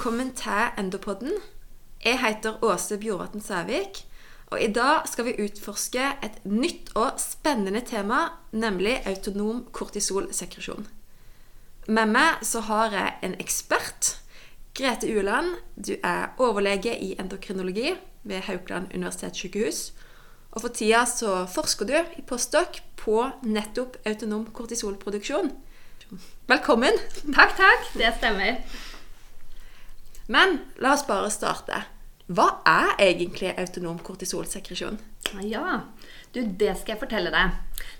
velkommen til Endopodden. Jeg heter Åse Bjorvatn Sævik, og i dag skal vi utforske et nytt og spennende tema, nemlig autonom kortisolsekresjon. Med meg så har jeg en ekspert. Grete Ueland, du er overlege i endokrinologi ved Haukeland universitetssykehus. Og for tida så forsker du i postdok på nettopp autonom kortisolproduksjon. Velkommen. Takk, takk. Det stemmer. Men la oss bare starte. Hva er egentlig autonom kortisolsekresjon? Ja, du, det skal jeg fortelle deg.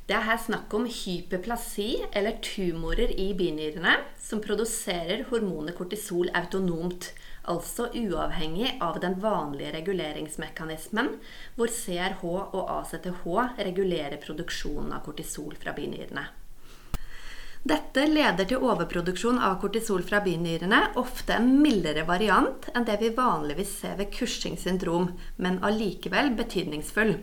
Det er her snakk om hyperplasi, eller tumorer i binyrene, som produserer hormonet kortisol autonomt. Altså uavhengig av den vanlige reguleringsmekanismen, hvor CRH og ACTH regulerer produksjonen av kortisol fra binyrene. Dette leder til overproduksjon av kortisol fra binyrene, ofte en mildere variant enn det vi vanligvis ser ved Cushings syndrom, men allikevel betydningsfull.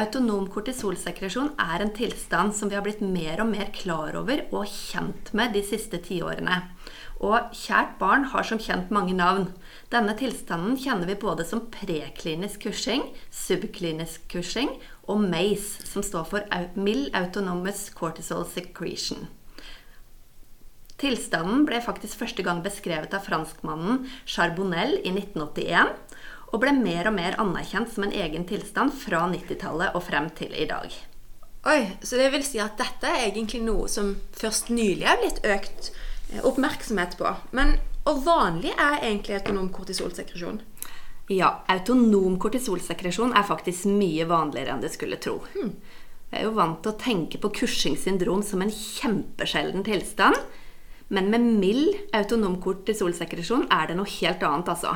Autonom kortisolsekresjon er en tilstand som vi har blitt mer og mer klar over og kjent med de siste tiårene. Og kjært barn har som kjent mange navn. Denne tilstanden kjenner vi både som preklinisk Cushing, subklinisk Cushing og MACE, som står for mild autonomous cortisol secretion. Tilstanden ble faktisk første gang beskrevet av franskmannen Charbonnel i 1981, og ble mer og mer anerkjent som en egen tilstand fra 90-tallet og frem til i dag. Oi, Så det vil si at dette er egentlig noe som først nylig er blitt økt eh, oppmerksomhet på. Men hvor vanlig er egentlig autonom kortisolsekresjon? Ja, autonom kortisolsekresjon er faktisk mye vanligere enn du skulle tro. Hmm. Vi er jo vant til å tenke på Cushings syndrom som en kjempesjelden tilstand. Men med mild autonom kortisolsekresjon er det noe helt annet, altså.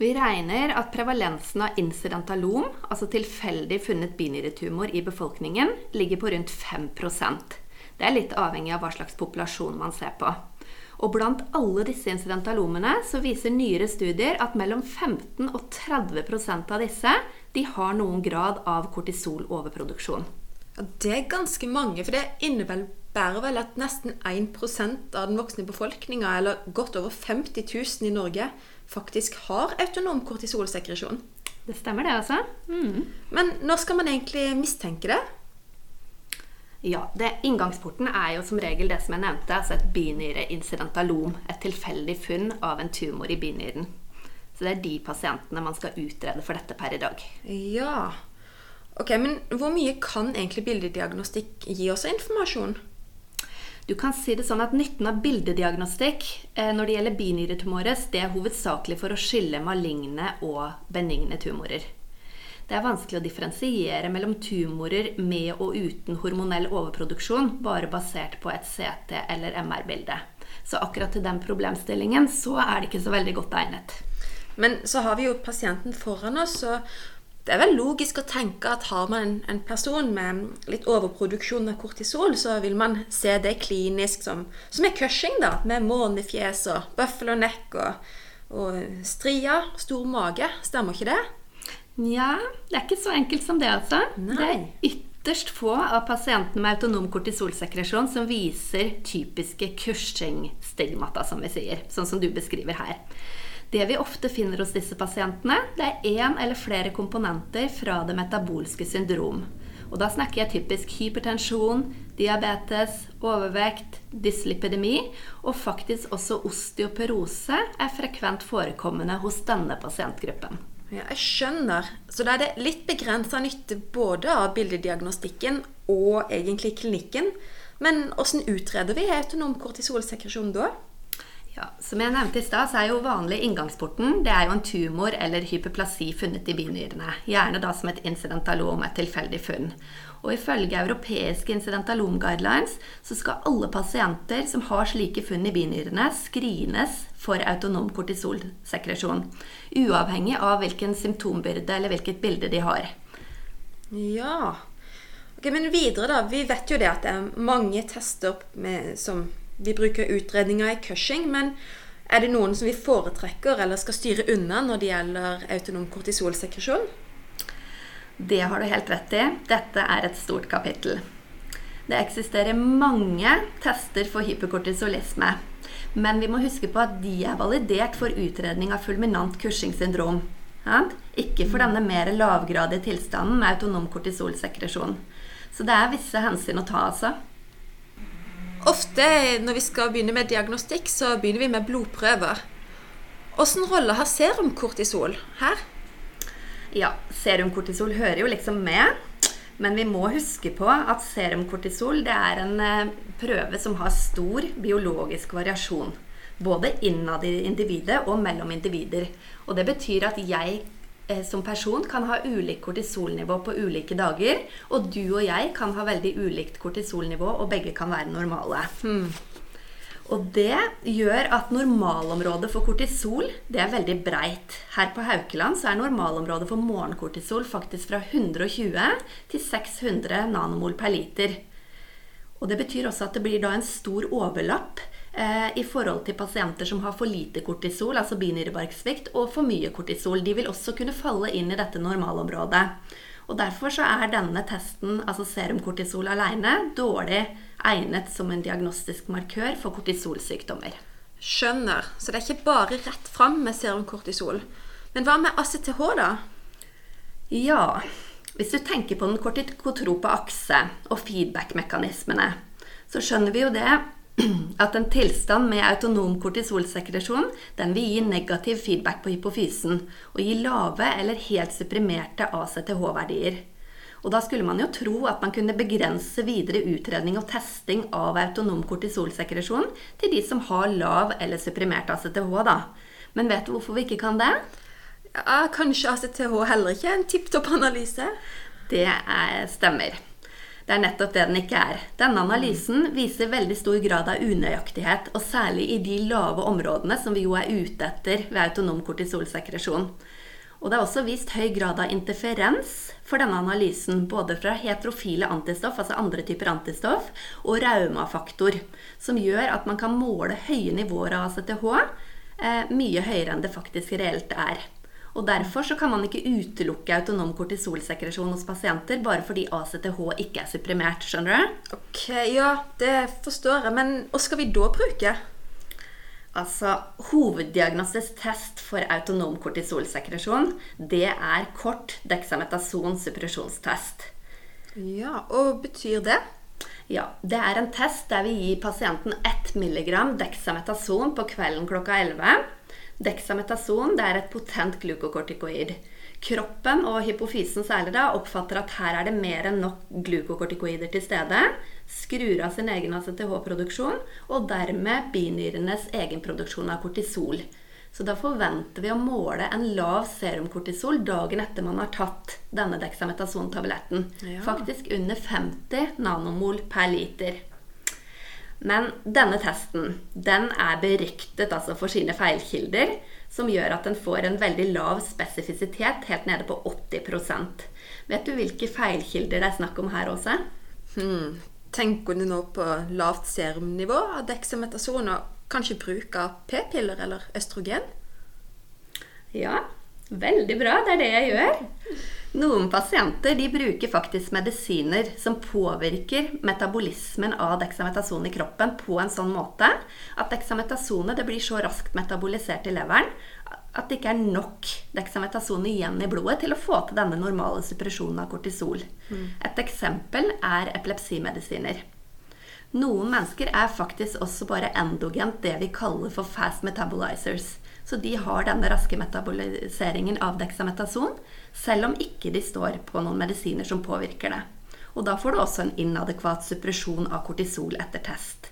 Vi regner at prevalensen av incidentalom, altså tilfeldig funnet binyretumor i befolkningen, ligger på rundt 5% Det er litt avhengig av hva slags populasjon man ser på. Og blant alle disse incidentalomene så viser nyere studier at mellom 15 og 30% av disse de har noen grad av kortisoloverproduksjon. Ja, det er ganske mange, for det innebærer vel at nesten 1% av den voksne befolkninga, eller godt over 50 000 i Norge, faktisk har autonom kortisolsekresjon. Det stemmer, det, altså. Mm. Men når skal man egentlig mistenke det? Ja, det, Inngangsporten er jo som regel det som jeg nevnte, altså et binyreinsidentalom. Et tilfeldig funn av en tumor i binyren. Så det er de pasientene man skal utrede for dette per i dag. Ja, Ok, Men hvor mye kan egentlig bildediagnostikk gi oss informasjon? Du kan si det sånn at Nytten av bildediagnostikk eh, når det gjelder binyretumorer, det er hovedsakelig for å skille maligne og benigne tumorer. Det er vanskelig å differensiere mellom tumorer med og uten hormonell overproduksjon, bare basert på et CT- eller MR-bilde. Så akkurat til den problemstillingen så er det ikke så veldig godt egnet. Men så har vi jo pasienten foran oss, og det er vel logisk å tenke at har man en, en, person med litt overproduksjon av kortisol, så vil man se det klinisk som, som er Cushing, da, med månefjes og buffalo neck og, og stria, stor mage. Stemmer ikke det? Nja, det er ikke så enkelt som det, altså. Nei. Det er ytterst få av pasientene med autonom kortisolsekresjon som viser typiske Cushing-stigmata, som vi sier. Sånn som du beskriver her. Det vi ofte finner hos disse pasientene, det er én eller flere komponenter fra det metabolske syndrom. Og da snakker jeg typisk hypertensjon, diabetes, overvekt, dyslipidemi, og faktisk også osteoporose er frekvent forekommende hos denne pasientgruppen. Ja, jeg skjønner. Så da er det litt begrensa nytte både av bildediagnostikken og egentlig klinikken. Men hvordan utreder vi autonom kortisolsekresjon da? Ja, Som jeg nevnte i stad, så er jo vanlig inngangsporten det er jo en tumor eller hyperplasi funnet i binyrene. Gjerne da som et incidentalom, et tilfeldig funn. Og ifølge europeiske incidentalom-guidelines så skal alle pasienter som har slike funn i binyrene, screenes for autonom kortisolsekresjon. Uavhengig av hvilken symptombyrde eller hvilket bilde de har. Ja. Ok, Men videre, da. Vi vet jo det at det er mange tester med, som vi bruker utredninger i Cushing, men er det noen som vi foretrekker eller skal styre unna når det gjelder autonom kortisolsekresjon? Det har du helt rett i. Dette er et stort kapittel. Det eksisterer mange tester for hyperkortisolisme. Men vi må huske på at de er validert for utredning av fulminant Cushing syndrom. Ikke for denne mer lavgradige tilstanden med autonom kortisolsekresjon. Så det er visse hensyn å ta, altså. Ofte når vi skal begynne med diagnostikk, så begynner vi med blodprøver. Åssen rolle har serumkortisol her? Ja, serumkortisol hører jo liksom med. Men vi må huske på at serumkortisol det er en eh, prøve som har stor biologisk variasjon. Både innad i individet og mellom individer. Og det betyr at jeg som person kan ha ulikt kortisolnivå på ulike dager. Og du og jeg kan ha veldig ulikt kortisolnivå, og begge kan være normale. Hmm. Og det gjør at normalområdet for kortisol det er veldig breit. Her på Haukeland så er normalområdet for morgenkortisol faktisk fra 120 til 600 nanomol per liter. Og det betyr også at det blir da en stor overlapp Eh, i forhold til pasienter som har for lite kortisol, altså binyrebarksvikt, og for mye kortisol. De vil også kunne falle inn i dette normalområdet. Og Derfor så er denne testen, altså serumkortisol alene, dårlig egnet som en diagnostisk markør for kortisolsykdommer. Skjønner. Så det er ikke bare rett fram med serumkortisol. Men hva med ACTH, da? Ja, hvis du tenker på den kortikotrope akse og feedback-mekanismene, så skjønner vi jo det at en tilstand med autonom kortisolsekresjon den vil gi negativ feedback på hypofysen og gi lave eller helt supprimerte ACTH-verdier. Og da skulle man jo tro at man kunne begrense videre utredning og testing av autonom kortisolsekresjon til de som har lav eller supprimert ACTH, da. Men vet du hvorfor vi ikke kan det? Ja, Kanskje ACTH heller ikke er en tipp topp analyse? Det er, stemmer. Det er nettopp det den ikke er. Denne analysen viser veldig stor grad av unøyaktighet, og særlig i de lave områdene som vi jo er ute etter ved autonom kortisolsekresjon. Og det er også vist høy grad av interferens for denne analysen, både fra heterofile antistoff, altså andre typer antistoff, og raumafaktor, som gjør at man kan måle høye nivåer av ACTH eh, mye høyere enn det faktisk reelt er. Og Derfor så kan man ikke utelukke autonom kortisolsekresjon hos pasienter bare fordi ACTH ikke er supprimert. Skjønner du? Ok, Ja, det forstår jeg. Men hva skal vi da bruke? Altså, Hoveddiagnostisk test for autonom kortisolsekresjon det er kort deksametason suppresjonstest. Ja, og betyr det? Ja, Det er en test der vi gir pasienten 1 mg dexametason på kvelden klokka 11 Dexametason er et potent glukokortikoid. Kroppen og hypofysen særlig da, oppfatter at her er det mer enn nok glukokortikoider til stede, skrur av sin egen ACTH-produksjon og dermed binyrenes egenproduksjon av kortisol. Så da forventer vi å måle en lav serumkortisol dagen etter man har tatt denne dexametason-tabletten. Ja. Faktisk under 50 nanomol per liter. Men denne testen den er beryktet altså for sine feilkilder, som gjør at den får en veldig lav spesifisitet, helt nede på 80% Vet du hvilke feilkilder det er snakk om her, Åse? Hmm. Tenker du nå på lavt serumnivå av dexametason og kanskje bruk av p-piller eller østrogen? Ja, veldig bra. Det er det jeg gjør. Noen pasienter de bruker faktisk medisiner som påvirker metabolismen av dexametason i kroppen på en sånn måte at dexametasonet blir så raskt metabolisert i leveren at det ikke er nok dexametason igjen i blodet til å få til denne normale suppresjonen av kortisol. Mm. Et eksempel er epilepsimedisiner. Noen mennesker er faktisk også bare endogent det vi kaller for fast metabolizers. Så de har denne raske metaboliseringen av dexametason, selv om ikke de står på noen medisiner som påvirker det. Og da får du også en inadekvat suppresjon av kortisol etter test.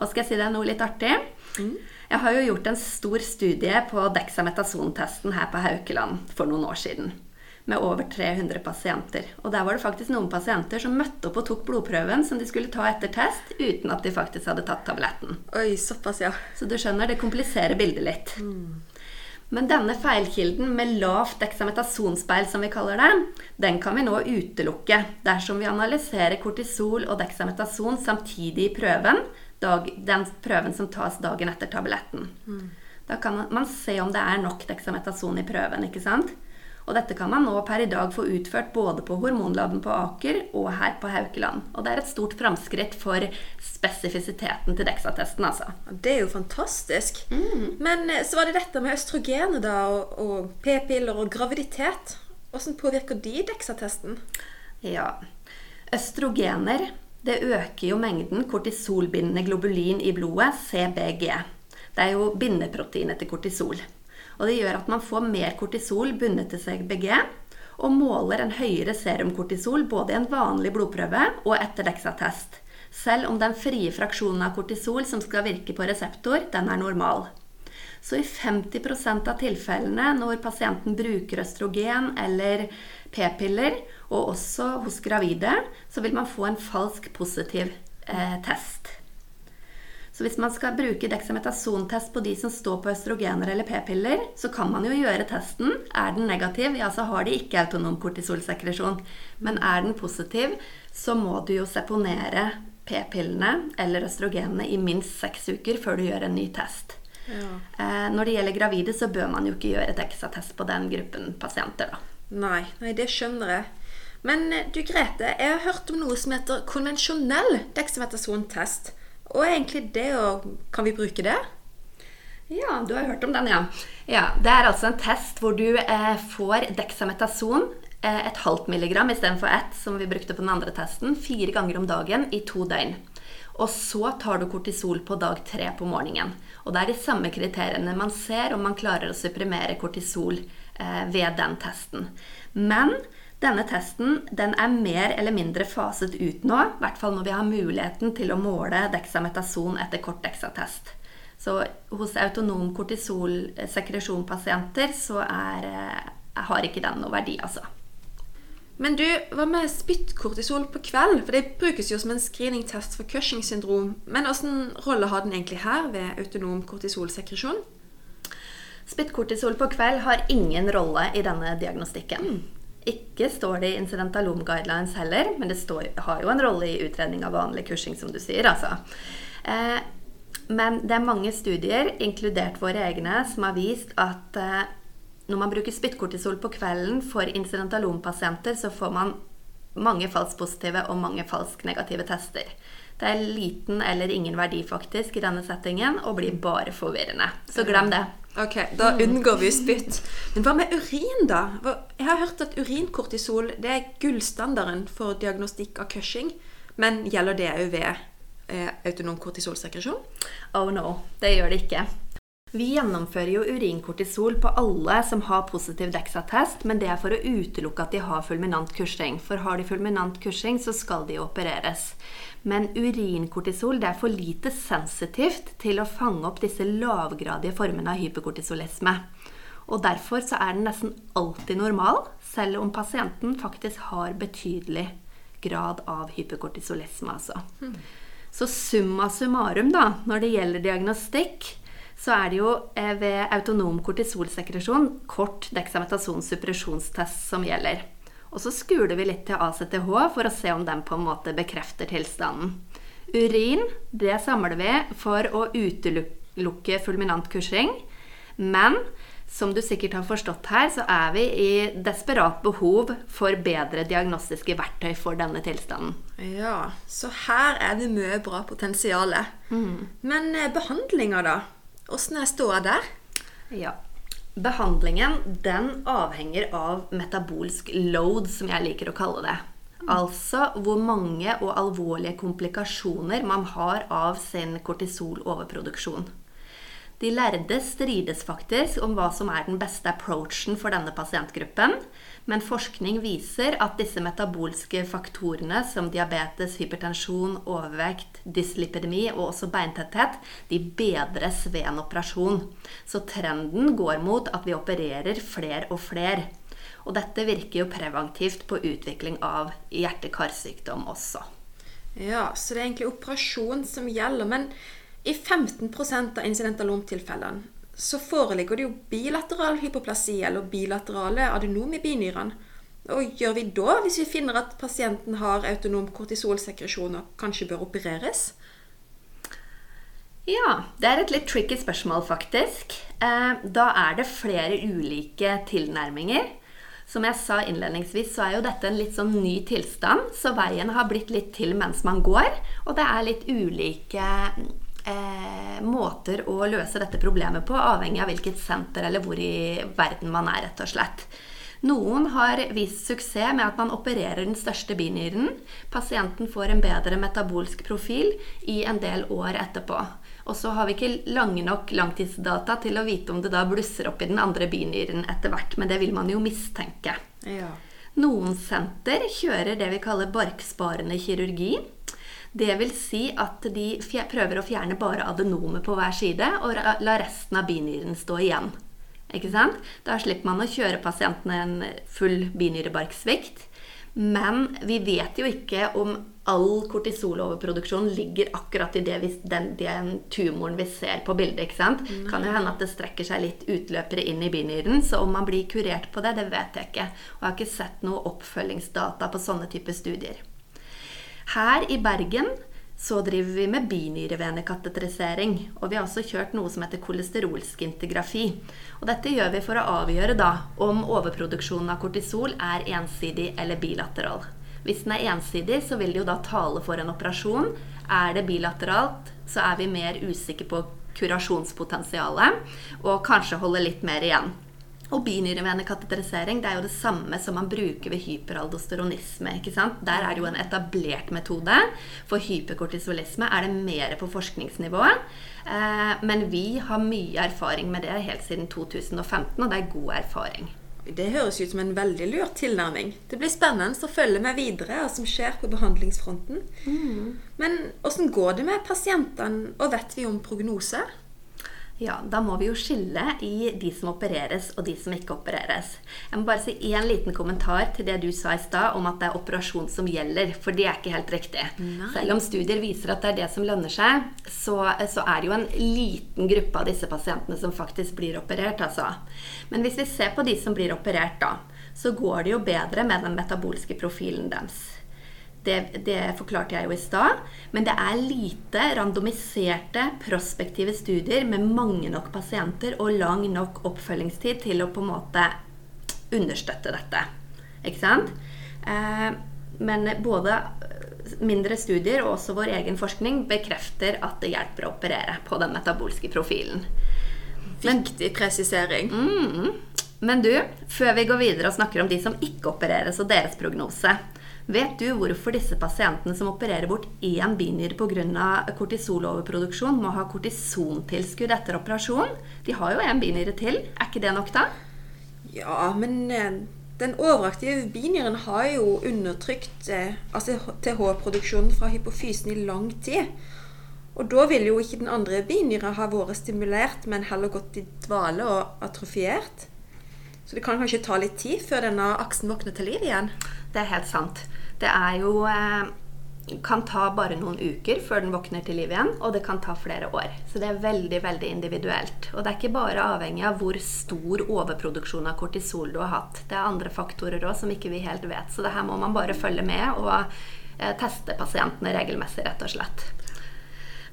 Og skal jeg si deg noe litt artig? Mm. Jeg har jo gjort en stor studie på dexametason-testen her på Haukeland for noen år siden med over 300 pasienter. Og der var det faktisk noen pasienter som møtte opp og tok blodprøven som de skulle ta etter test, uten at de faktisk hadde tatt tabletten. Oi, såpass, ja. Så du skjønner, det kompliserer bildet litt. Mm. Men denne feilkilden med lavt deksametasonspeil, som vi kaller det, den kan vi nå utelukke dersom vi analyserer kortisol og dexametason samtidig i prøven, dag, den prøven som tas dagen etter tabletten. Mm. Da kan man se om det er nok dexametason i prøven. ikke sant? Og dette kan man nå per i dag få utført både på Hormonlaben på Aker og her på Haukeland. Og det er et stort framskritt for spesifisiteten til DEXA-testen, altså. Det er jo fantastisk. Men eh, så var det dette med østrogenet, da, og, og p-piller og graviditet. Hvordan påvirker de DEXA-testen? Ja. Østrogener det øker jo mengden kortisolbindende globulin i blodet, CBG. Det er jo bindeproteinet til kortisol. Og det gjør at man får mer kortisol bundet til CBG, og måler en høyere serumkortisol både i en vanlig blodprøve og etter DEXA-test. Selv om den frie fraksjonen av kortisol som skal virke på reseptor, den er normal. Så i 50% av tilfellene når pasienten bruker østrogen eller p-piller, og også hos gravide, så vil man få en falsk positiv eh, test. Så hvis man skal bruke dexametasontest på de som står på østrogener eller p-piller, så kan man jo gjøre testen. Er den negativ, ja, så har de ikke autonom kortisolsekresjon. Men er den positiv, så må du jo seponere p-pillene eller østrogenene i minst seks uker før du gjør en ny test. Ja. Eh, når det gjelder gravide, så bør man jo ikke gjøre et eksatest på den gruppen pasienter, da. Nei, nei, det skjønner jeg. Men eh, du Grete, jeg har hørt om noe som heter konvensjonell dexametasontest. Og egentlig det og Kan vi bruke det? Ja, du har hørt om den, ja. ja det er altså en test hvor du eh, får dexametason, eh, et halvt milligram istedenfor ett, som vi brukte på den andre testen, fire ganger om dagen i to døgn. Og så tar du kortisol på dag tre på morgenen. Og det er de samme kriteriene man ser om man klarer å supprimere kortisol eh, ved den testen. Men denne testen den er mer eller mindre faset ut nå, i hvert fall når vi har muligheten til å måle dexametason etter kort dexatest. Så hos autonom kortisolsekresjonpasienter så er, eh, har ikke den noe verdi, altså. Men du, hva med spyttkortisol på kveld? For det brukes jo som en screeningtest for Cushing syndrom. Men hvilken rolle har den egentlig her ved autonom kortisolsekresjon? Spyttkortisol på kveld har ingen rolle i denne diagnostikken. Mm. Ikke står det i Incidentalum guidelines heller, men det står, har jo en rolle i utredning av vanlig kursing, som du sier. altså. Eh, men det er mange studier, inkludert våre egne, som har vist at eh, når man bruker spyttkortisol på kvelden for incidentalom-pasienter, så får man mange falskt positive og mange falskt negative tester. Det er liten eller ingen verdi faktisk i denne settingen og blir bare forvirrende. Så glem det. Ok, Da unngår vi spytt. Men hva med urin, da? Jeg har hørt at urinkortisol det er gullstandarden for diagnostikk av Cushing. Men gjelder det òg ved eh, autonom kortisolsekresjon? Oh no, det gjør det ikke. Vi gjennomfører jo urinkortisol på alle som har positiv DEXA-test, men det er for å utelukke at de har fulminant kursing. For har de fulminant kursing, så skal de opereres. Men urinkortisol er for lite sensitivt til å fange opp disse lavgradige formene av hyperkortisolisme. Og derfor så er den nesten alltid normal, selv om pasienten faktisk har betydelig grad av hyperkortisolisme. Altså. Hmm. Så summa summarum, da, når det gjelder diagnostikk, så er det jo eh, ved autonom kortisolsekresjon kort deksametasonsuppresjonstest som gjelder. Og så skuler vi litt til ACTH for å se om den på en måte bekrefter tilstanden. Urin det samler vi for å utelukke fulminant kursing. Men som du sikkert har forstått her, så er vi i desperat behov for bedre diagnostiske verktøy for denne tilstanden. Ja, så her er det mye bra potensial. Mm. Men eh, behandlinga, da? Åssen er ståa der? Ja. Behandlingen den avhenger av metabolsk load, som jeg liker å kalle det. Altså hvor mange og alvorlige komplikasjoner man har av sin kortisoloverproduksjon. De lærde strides faktisk om hva som er den beste approachen for denne pasientgruppen. Men forskning viser at disse metabolske faktorene som diabetes, hypertensjon, overvekt, dyslipidemi og også beintetthet, de bedres ved en operasjon. Så trenden går mot at vi opererer flere og flere. Og dette virker jo preventivt på utvikling av hjerte-karsykdom også. Ja, så det er egentlig operasjon som gjelder. Men i 15% av incidentalomtilfellene så foreligger det jo bilateral hypoplasi eller bilaterale adenom i binyrene. Hva gjør vi da hvis vi finner at pasienten har autonom kortisolsekresjon og kanskje bør opereres? Ja, det er et litt tricky spørsmål, faktisk. Eh, da er det flere ulike tilnærminger. Som jeg sa innledningsvis, så er jo dette en litt sånn ny tilstand. Så veien har blitt litt til mens man går. Og det er litt ulike eh, måter å løse dette problemet på, avhengig av hvilket senter eller hvor i verden man er, rett og slett. Noen har vist suksess med at man opererer den største binyren. Pasienten får en bedre metabolsk profil i en del år etterpå. Og så har vi ikke lange nok langtidsdata til å vite om det da blusser opp i den andre binyren etter hvert, men det vil man jo mistenke. Ja. Noen senter kjører det vi kaller barksparende kirurgi. Det vil si at de prøver å fjerne bare adenomet på hver side og la resten av binyren stå igjen. Ikke sant? Da slipper man å kjøre pasientene en full binyrebarksvikt. Men vi vet jo ikke om all kortisoloverproduksjon ligger akkurat i det vi, den, den, tumoren vi ser på bildet. ikke sant? Det kan jo hende at det strekker seg litt utløpere inn i binyren. Så om man blir kurert på det, det vet jeg ikke. Og jeg har ikke sett noe oppfølgingsdata på sånne typer studier. Her i Bergen så driver vi med binyrevenekateterisering. Og vi har også kjørt noe som heter kolesterolskintigrafi. Og dette gjør vi for å avgjøre da om overproduksjonen av kortisol er ensidig eller bilateral. Hvis den er ensidig, så vil det jo da tale for en operasjon. Er det bilateralt, så er vi mer usikre på kurasjonspotensialet og kanskje holder litt mer igjen. Og binyrevenekateterisering det er jo det samme som man bruker ved hyperaldosteronisme. ikke sant? Der er det jo en etablert metode. For hyperkortisolisme er det mer på forskningsnivået. Eh, men vi har mye erfaring med det helt siden 2015, og det er god erfaring. Det høres ut som en veldig lurt tilnærming. Det blir spennende å følge med videre hva som skjer på behandlingsfronten. Mm. Men åssen går det med pasientene, og vet vi om prognose? Ja, da må vi jo skille i de som opereres og de som ikke opereres. Jeg må bare si én liten kommentar til det du sa i stad om at det er operasjon som gjelder. For det er ikke helt riktig. Nei. Selv om studier viser at det er det som lønner seg, så, så, er det jo en liten gruppe av disse pasientene som faktisk blir operert, altså. Men hvis vi ser på de som blir operert, da, så går det jo bedre med den metabolske profilen deres. Det, det, forklarte jeg jo i stad. Men det er lite randomiserte, prospektive studier med mange nok pasienter og lang nok oppfølgingstid til å på en måte understøtte dette. Ikke sant? Eh, men både mindre studier og også vår egen forskning bekrefter at det hjelper å operere på den metabolske profilen. Viktig presisering. Mm, men du, før vi går videre og snakker om de som ikke opereres og deres prognose, Vet du hvorfor disse pasientene som opererer bort én binyre pga. kortisoloverproduksjon, må ha kortisontilskudd etter operasjon? De har jo en binyre til. Er ikke det nok, da? Ja, men eh, den overaktive binyren har jo undertrykt eh, altså TH-produksjonen fra hypofysen i lang tid. Og da vil jo ikke den andre binyra ha vært stimulert, men heller gått i dvale og atrofiert. Så det kan kanskje ta litt tid før denne aksen våkner til liv igjen? Det er helt sant. Det er jo eh, kan ta bare noen uker før den våkner til liv igjen, og det kan ta flere år. Så det er veldig veldig individuelt. Og det er ikke bare avhengig av hvor stor overproduksjon av kortisol du har hatt. Det er andre faktorer òg som ikke vi helt vet. Så det her må man bare følge med og eh, teste pasientene regelmessig, rett og slett.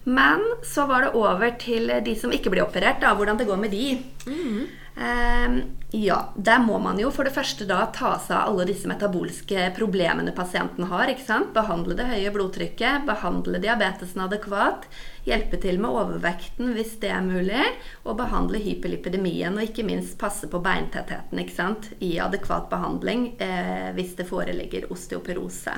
Men så var det over til de som ikke blir operert, da, hvordan det går med de. Mm. Eh, ja, der må man jo for det første da ta seg av alle disse metabolske problemene pasienten har. ikke sant? Behandle det høye blodtrykket, behandle diabetesen adekvat, hjelpe til med overvekten hvis det er mulig, og behandle hyperlipidemien, og ikke minst passe på beintettheten ikke sant? i adekvat behandling eh, hvis det foreligger osteoporose.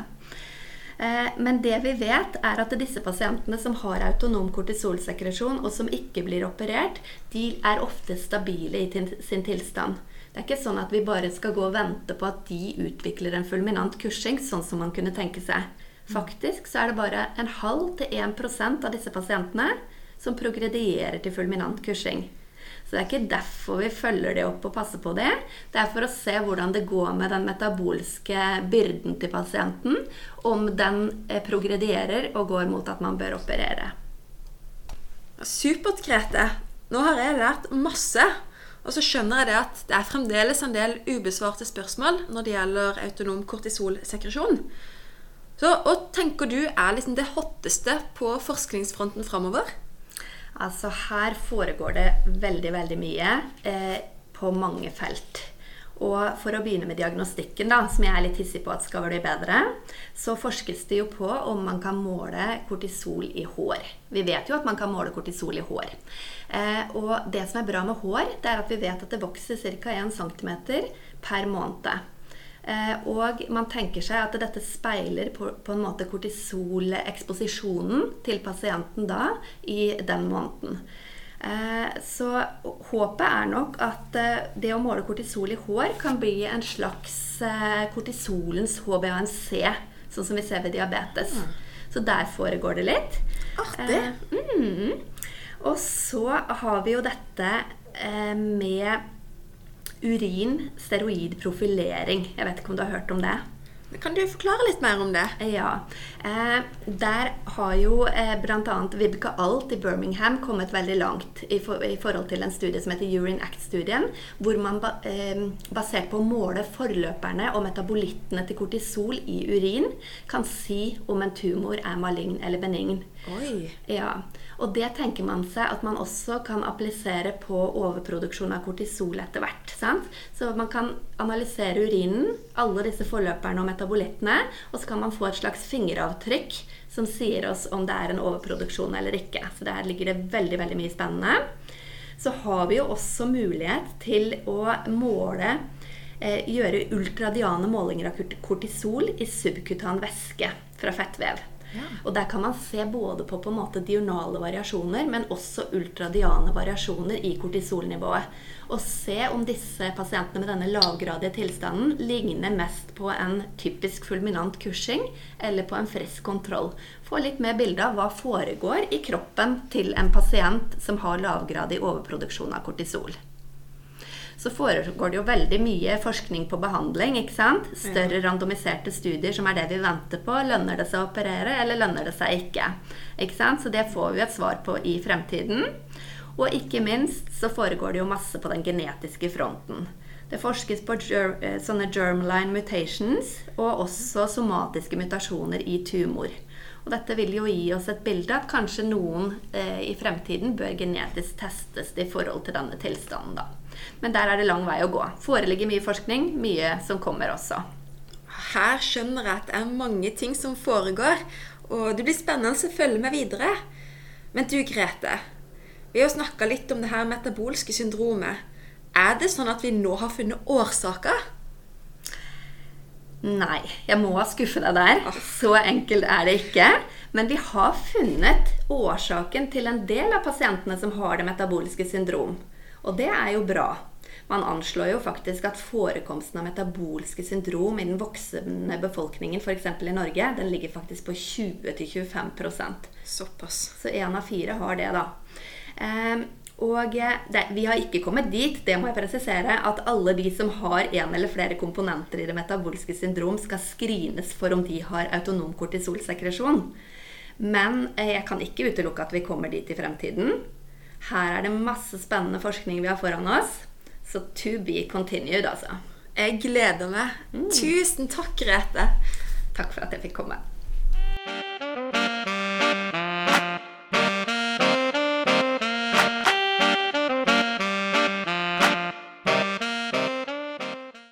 Eh, men det vi vet, er at disse pasientene som har autonom kortisolsekresjon, og som ikke blir operert, de er ofte stabile i sin tilstand. Det er ikke sånn at vi bare skal gå og vente på at de utvikler en fulminant kursing, sånn som man kunne tenke seg. Faktisk så er det bare en halv til 1% av disse pasientene som progredierer til fulminant kursing. Så det er ikke derfor vi følger det opp og passer på det. Det er for å se hvordan det går med den metabolske byrden til pasienten. Om den eh, progredierer og går mot at man bør operere. Supert, Grete. Nå har jeg lært masse. Og så skjønner jeg det at det er fremdeles en del ubesvarte spørsmål når det gjelder autonom kortisolsekresjon. Så hva tenker du er liksom det hotteste på forskningsfronten framover? Altså her foregår det veldig, veldig mye eh, på mange felt. Og for å begynne med diagnostikken, da, som jeg er litt hissig på at skal bli bedre, så forskes det jo på om man kan måle kortisol i hår. Vi vet jo at man kan måle kortisol i hår. Eh, og det som er bra med hår, det er at vi vet at det vokser ca. 1 cm per måned. Eh, og man tenker seg at dette speiler på, på en måte kortisoleksposisjonen til pasienten da i den måneden. Eh, så håpet er nok at eh, det å måle kortisol i hår kan bli en slags kortisolens HbA1c, sånn som vi ser ved diabetes. Mm. Så der foregår det litt. Artig. Mm. Og så har vi jo dette med urin, steroidprofilering. Jeg vet ikke om du har hørt om det? Kan du forklare litt mer om det? Ja. Eh, der har jo eh, bl.a. Vibeke Alt i Birmingham kommet veldig langt i, for, i, forhold til en studie som heter Urine Act-studien, hvor man ba, eh, basert på å måle forløperne og metabolittene til kortisol i urin kan si om en tumor er malign eller benign. Oi. Ja. Og det tenker man seg at man også kan applisere på overproduksjon av kortisol etter hvert. Sant? Så man kan analysere urinen, alle disse forløperne og metabolittene, og så kan man få et slags fingeravtrykk som sier oss om det er en overproduksjon eller ikke. Så der ligger det veldig, veldig mye spennende. Så har vi jo også mulighet til å måle eh, Gjøre ultradiane målinger av kortisol i subkutan væske fra fettvev. Og der kan man se både på, på en måte diurnale variasjoner, men også ultradiane variasjoner i kortisolnivået. Og se om disse pasientene med denne lavgradige tilstanden ligner mest på en typisk fulminant kursing eller på en frisk kontroll. Få litt mer bilde av hva foregår i kroppen til en pasient som har lavgradig overproduksjon av kortisol så foregår det jo veldig mye forskning på behandling. ikke sant? Større randomiserte studier som er det vi venter på. Lønner det seg å operere, eller lønner det seg ikke? Ikke sant? Så det får vi et svar på i fremtiden. Og ikke minst så foregår det jo masse på den genetiske fronten. Det forskes på eh, sånne germline mutations og også somatiske mutasjoner i tumor. Og dette vil jo gi oss et bilde at kanskje noen eh, i fremtiden bør genetisk testes i forhold til denne tilstanden. da. Men der er det lang vei å gå. Foreligger mye forskning, mye som kommer også. Her skjønner jeg at det er mange ting som foregår, og det blir spennende å følge med videre. Men du, Grete. Vi har jo snakka litt om det her metabolske syndromet. Er det sånn at vi nå har funnet årsaker? Nei, jeg må skuffe deg der. Så enkelt er det ikke. Men vi har funnet årsaken til en del av pasientene som har det metaboliske syndrom. Og det er jo bra. Man anslår jo faktisk at forekomsten av metabolske syndrom i den voksne befolkningen, f.eks. i Norge, den ligger faktisk på 20-25% Såpass. Så én av fire har det, da. Um, og det, vi har ikke kommet dit, det må jeg presisere, at alle de som har en eller flere komponenter i det metabolske syndrom, skal screenes for om de har autonom kortisolsekresjon. Men eh, jeg kan ikke utelukke at vi kommer dit i fremtiden. Her er det masse spennende forskning vi har foran oss. Så to be continued, altså. Jeg gleder meg. Mm. Tusen takk, Grete. Takk for at jeg fikk komme.